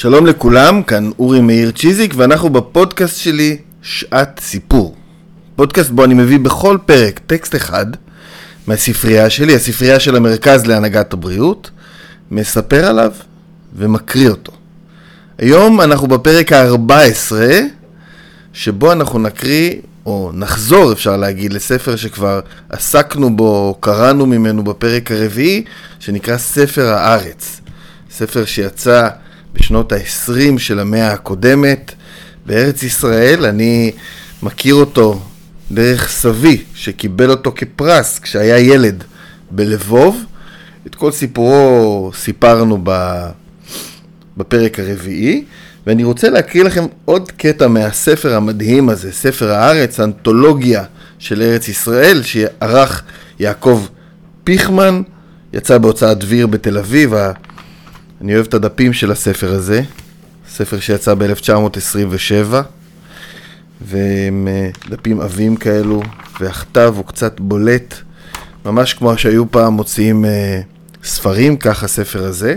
שלום לכולם, כאן אורי מאיר צ'יזיק ואנחנו בפודקאסט שלי שעת סיפור. פודקאסט בו אני מביא בכל פרק טקסט אחד מהספרייה שלי, הספרייה של המרכז להנהגת הבריאות, מספר עליו ומקריא אותו. היום אנחנו בפרק ה-14, שבו אנחנו נקריא, או נחזור אפשר להגיד, לספר שכבר עסקנו בו, קראנו ממנו בפרק הרביעי, שנקרא ספר הארץ. ספר שיצא בשנות ה-20 של המאה הקודמת בארץ ישראל. אני מכיר אותו דרך סבי, שקיבל אותו כפרס כשהיה ילד בלבוב. את כל סיפורו סיפרנו בפרק הרביעי, ואני רוצה להקריא לכם עוד קטע מהספר המדהים הזה, ספר הארץ, אנתולוגיה של ארץ ישראל, שערך יעקב פיכמן, יצא בהוצאת דביר בתל אביב, אני אוהב את הדפים של הספר הזה, ספר שיצא ב-1927, והם אה, דפים עבים כאלו, והכתב הוא קצת בולט, ממש כמו שהיו פעם מוציאים אה, ספרים, כך הספר הזה.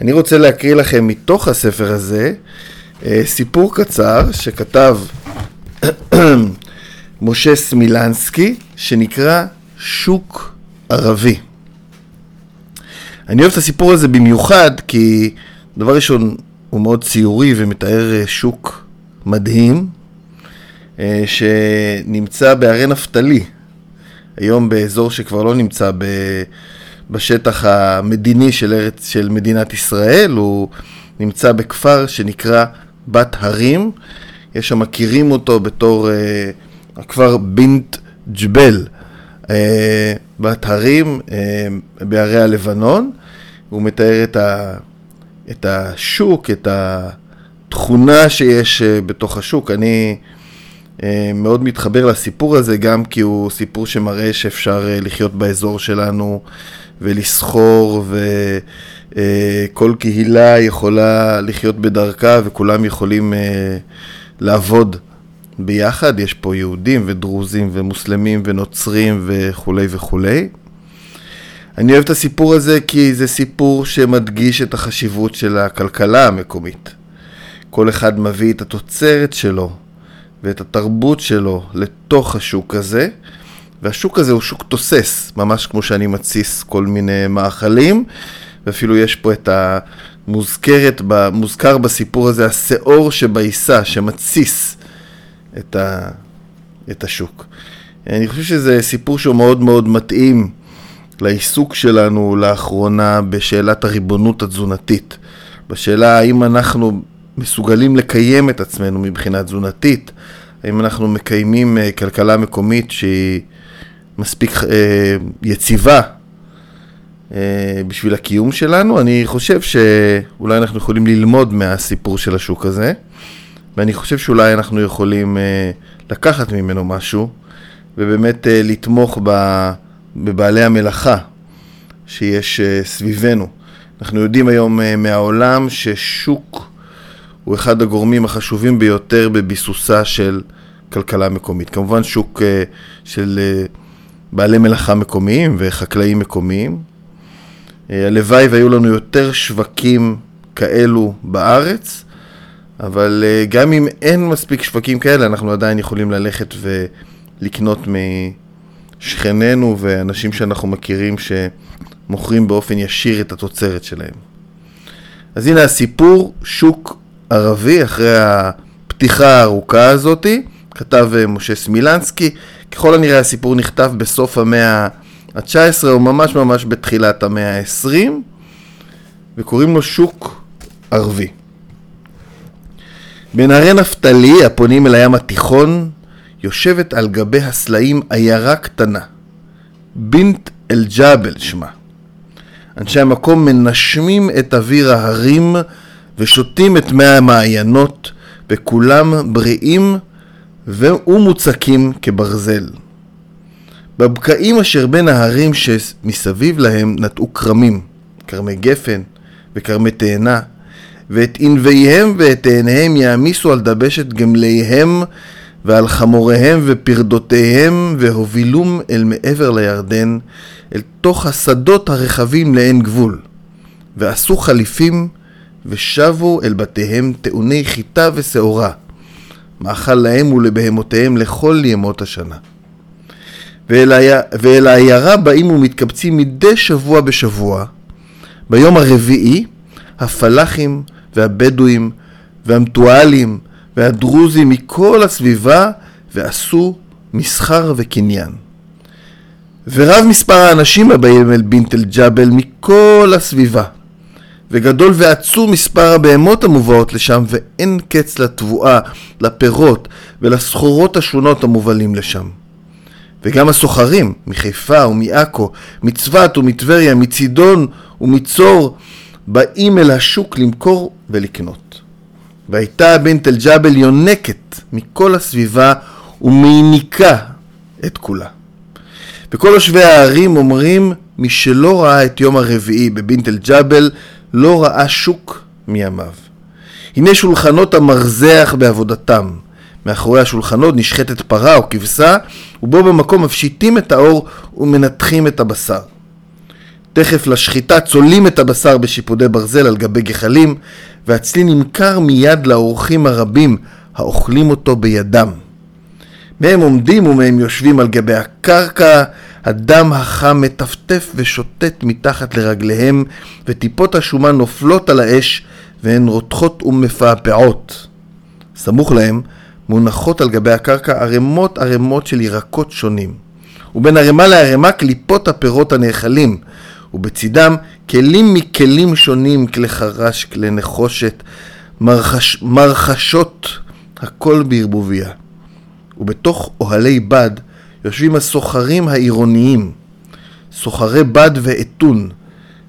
אני רוצה להקריא לכם מתוך הספר הזה אה, סיפור קצר שכתב משה סמילנסקי, שנקרא שוק ערבי. אני אוהב את הסיפור הזה במיוחד כי דבר ראשון הוא מאוד ציורי ומתאר אה, שוק מדהים אה, שנמצא בערי נפתלי, היום באזור שכבר לא נמצא ב... בשטח המדיני של, ארץ, של מדינת ישראל, הוא נמצא בכפר שנקרא בת הרים, יש שם מכירים אותו בתור uh, הכפר בינט ג'בל, uh, בת הרים uh, בערי הלבנון, הוא מתאר את, ה, את השוק, את התכונה שיש uh, בתוך השוק. אני uh, מאוד מתחבר לסיפור הזה, גם כי הוא סיפור שמראה שאפשר לחיות באזור שלנו ולסחור, וכל קהילה יכולה לחיות בדרכה וכולם יכולים לעבוד ביחד. יש פה יהודים ודרוזים ומוסלמים ונוצרים וכולי וכולי. אני אוהב את הסיפור הזה כי זה סיפור שמדגיש את החשיבות של הכלכלה המקומית. כל אחד מביא את התוצרת שלו ואת התרבות שלו לתוך השוק הזה, והשוק הזה הוא שוק תוסס, ממש כמו שאני מתסיס כל מיני מאכלים, ואפילו יש פה את המוזכרת, מוזכר בסיפור הזה השאור שבעיסה, שמתסיס את, ה, את השוק. אני חושב שזה סיפור שהוא מאוד מאוד מתאים לעיסוק שלנו לאחרונה בשאלת הריבונות התזונתית. בשאלה האם אנחנו מסוגלים לקיים את עצמנו מבחינה תזונתית, האם אנחנו מקיימים uh, כלכלה מקומית שהיא מספיק uh, יציבה uh, בשביל הקיום שלנו. אני חושב שאולי אנחנו יכולים ללמוד מהסיפור של השוק הזה, ואני חושב שאולי אנחנו יכולים uh, לקחת ממנו משהו, ובאמת uh, לתמוך. בבעלי המלאכה שיש אה, סביבנו. אנחנו יודעים היום אה, מהעולם ששוק הוא אחד הגורמים החשובים ביותר בביסוסה של כלכלה מקומית. כמובן שוק אה, של בעלי מלאכה מקומיים וחקלאים מקומיים. הלוואי והיו לנו יותר שווקים כאלו בארץ, אבל גם אם אין מספיק שווקים כאלה, אנחנו עדיין יכולים ללכת ולקנות מ... שכנינו ואנשים שאנחנו מכירים שמוכרים באופן ישיר את התוצרת שלהם. אז הנה הסיפור, שוק ערבי, אחרי הפתיחה הארוכה הזאתי, כתב אה, משה סמילנסקי. ככל הנראה הסיפור נכתב בסוף המאה ה-19 או ממש ממש בתחילת המאה ה-20, וקוראים לו שוק ערבי. בנהרי נפתלי, הפונים אל הים התיכון, יושבת על גבי הסלעים עיירה קטנה, בינט אל-ג'אבל שמה. אנשי המקום מנשמים את אוויר ההרים ושותים את מי המעיינות, וכולם בריאים ומוצקים כברזל. בבקעים אשר בין ההרים שמסביב להם נטעו כרמים, כרמי גפן וכרמי תאנה, ואת ענביהם ואת עיניהם יעמיסו על דבשת גמליהם ועל חמוריהם ופרדותיהם והובילום אל מעבר לירדן, אל תוך השדות הרחבים לאין גבול. ועשו חליפים ושבו אל בתיהם טעוני חיטה ושעורה, מאכל להם ולבהמותיהם לכל ימות השנה. ואל, ואל העיירה באים ומתקבצים מדי שבוע בשבוע. ביום הרביעי, הפלאחים והבדואים והמתואלים והדרוזים מכל הסביבה ועשו מסחר וקניין. ורב מספר האנשים הבאים אל בינט אל-ג'בל מכל הסביבה. וגדול ועצום מספר הבהמות המובאות לשם, ואין קץ לתבואה, לפירות ולסחורות השונות המובלים לשם. וגם הסוחרים מחיפה ומעכו, מצפת ומטבריה, מצידון ומצור, באים אל השוק למכור ולקנות. והייתה בנט אל-ג'בל יונקת מכל הסביבה ומעניקה את כולה. וכל יושבי הערים אומרים, מי שלא ראה את יום הרביעי בבינט אל-ג'בל, לא ראה שוק מימיו. הנה שולחנות המרזח בעבודתם. מאחורי השולחנות נשחטת פרה או כבשה, ובו במקום מפשיטים את האור ומנתחים את הבשר. תכף לשחיטה צולים את הבשר בשיפודי ברזל על גבי גחלים, והצלי נמכר מיד לאורחים הרבים האוכלים אותו בידם. מהם עומדים ומהם יושבים על גבי הקרקע, הדם החם מטפטף ושוטט מתחת לרגליהם, וטיפות השומן נופלות על האש, והן רותחות ומפעפעות. סמוך להם מונחות על גבי הקרקע ערימות ערימות של ירקות שונים, ובין ערימה לערימה קליפות הפירות הנאכלים, ובצידם כלים מכלים שונים, כלי חרש, כלי נחושת, מרחש, מרחשות, הכל בערבוביה. ובתוך אוהלי בד יושבים הסוחרים העירוניים, סוחרי בד ואתון,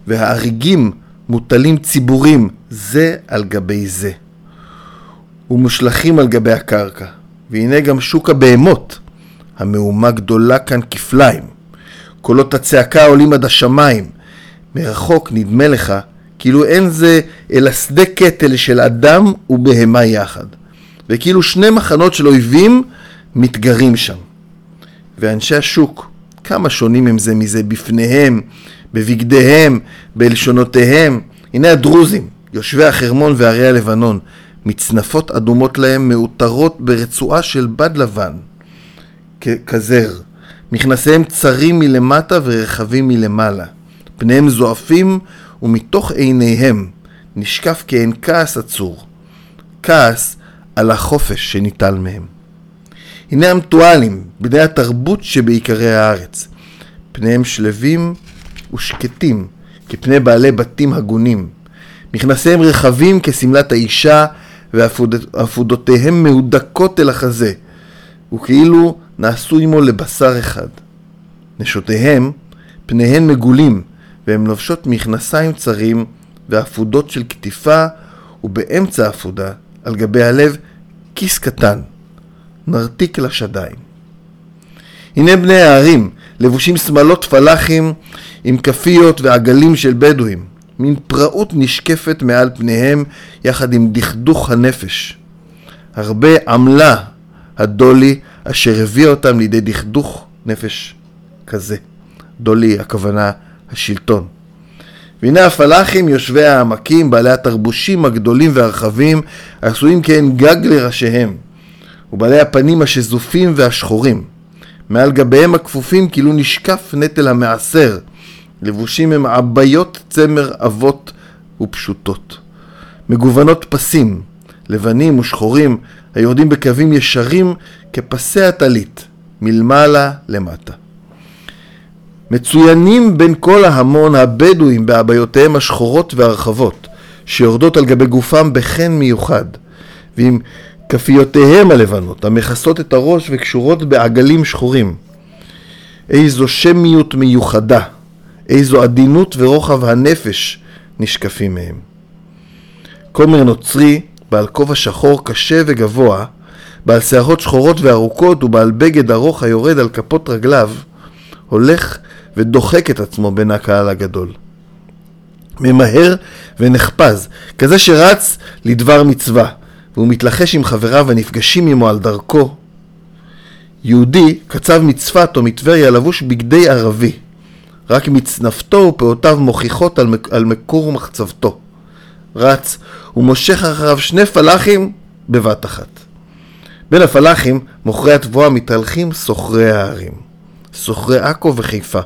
והאריגים מוטלים ציבורים זה על גבי זה, ומושלכים על גבי הקרקע. והנה גם שוק הבהמות, המהומה גדולה כאן כפליים. קולות הצעקה עולים עד השמיים. מרחוק נדמה לך כאילו אין זה אלא שדה קטל של אדם ובהמה יחד, וכאילו שני מחנות של אויבים מתגרים שם. ואנשי השוק, כמה שונים הם זה מזה בפניהם, בבגדיהם, בלשונותיהם. הנה הדרוזים, יושבי החרמון והרי הלבנון, מצנפות אדומות להם מעוטרות ברצועה של בד לבן, כזר. מכנסיהם צרים מלמטה ורחבים מלמעלה. פניהם זועפים ומתוך עיניהם נשקף כעין כעס עצור. כעס על החופש שניטל מהם. הנה המטואלים, בני התרבות שבעיקרי הארץ. פניהם שלווים ושקטים, כפני בעלי בתים הגונים. מכנסיהם רחבים כשמלת האישה, ועפודותיהם מהודקות אל החזה, וכאילו נעשו עמו לבשר אחד. נשותיהם, פניהן מגולים, והן לובשות מכנסיים צרים ועפודות של קטיפה, ובאמצע העפודה, על גבי הלב, כיס קטן. נרתיק לשדיים. הנה בני הערים, לבושים שמלות פלאחים עם כפיות ועגלים של בדואים, מין פראות נשקפת מעל פניהם יחד עם דכדוך הנפש. הרבה עמלה הדולי אשר הביא אותם לידי דכדוך נפש כזה. דולי, הכוונה השלטון. והנה הפלאחים יושבי העמקים, בעלי התרבושים הגדולים והרחבים, עשויים כעין גג לראשיהם. ובעלי הפנים השזופים והשחורים. מעל גביהם הכפופים כאילו נשקף נטל המעשר, לבושים הם עביות צמר אבות ופשוטות. מגוונות פסים, לבנים ושחורים, היורדים בקווים ישרים כפסי הטלית, מלמעלה למטה. מצוינים בין כל ההמון הבדואים בעביותיהם השחורות והרחבות, שיורדות על גבי גופם בחן מיוחד, ועם כפיותיהם הלבנות, המכסות את הראש וקשורות בעגלים שחורים. איזו שמיות מיוחדה, איזו עדינות ורוחב הנפש נשקפים מהם. כומר נוצרי, בעל כובע שחור קשה וגבוה, בעל שערות שחורות וארוכות ובעל בגד ארוך היורד על כפות רגליו, הולך ודוחק את עצמו בין הקהל הגדול. ממהר ונחפז, כזה שרץ לדבר מצווה, והוא מתלחש עם חבריו הנפגשים עמו על דרכו. יהודי קצב מצפת או מטבריה לבוש בגדי ערבי, רק מצנפתו ופאותיו מוכיחות על, מק... על מקור מחצבתו. רץ ומושך אחריו שני פלאחים בבת אחת. בין הפלאחים, מוכרי התבואה מתהלכים סוחרי הערים. סוחרי עכו וחיפה.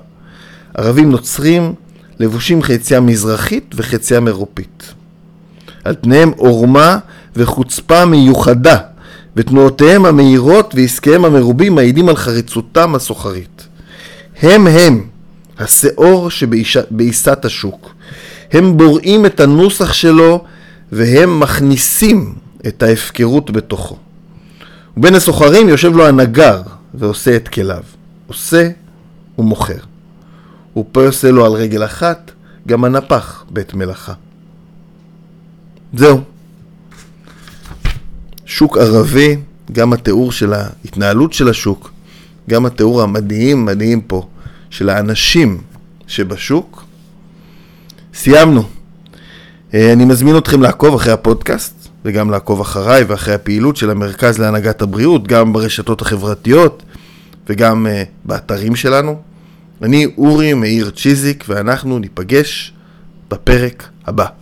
ערבים נוצרים, לבושים חציה מזרחית וחציה מרופית. על פניהם עורמה וחוצפה מיוחדה, ותנועותיהם המהירות ועסקיהם המרובים מעידים על חריצותם הסוחרית. הם הם השאור שבעיסת השוק. הם בוראים את הנוסח שלו והם מכניסים את ההפקרות בתוכו. ובין הסוחרים יושב לו הנגר ועושה את כליו. עושה ומוכר. עושה לו על רגל אחת גם הנפח בית מלאכה. זהו. שוק ערבי, גם התיאור של ההתנהלות של השוק, גם התיאור המדהים מדהים פה של האנשים שבשוק. סיימנו. אה, אני מזמין אתכם לעקוב אחרי הפודקאסט וגם לעקוב אחריי ואחרי הפעילות של המרכז להנהגת הבריאות, גם ברשתות החברתיות וגם uh, באתרים שלנו. אני אורי מאיר צ'יזיק ואנחנו ניפגש בפרק הבא.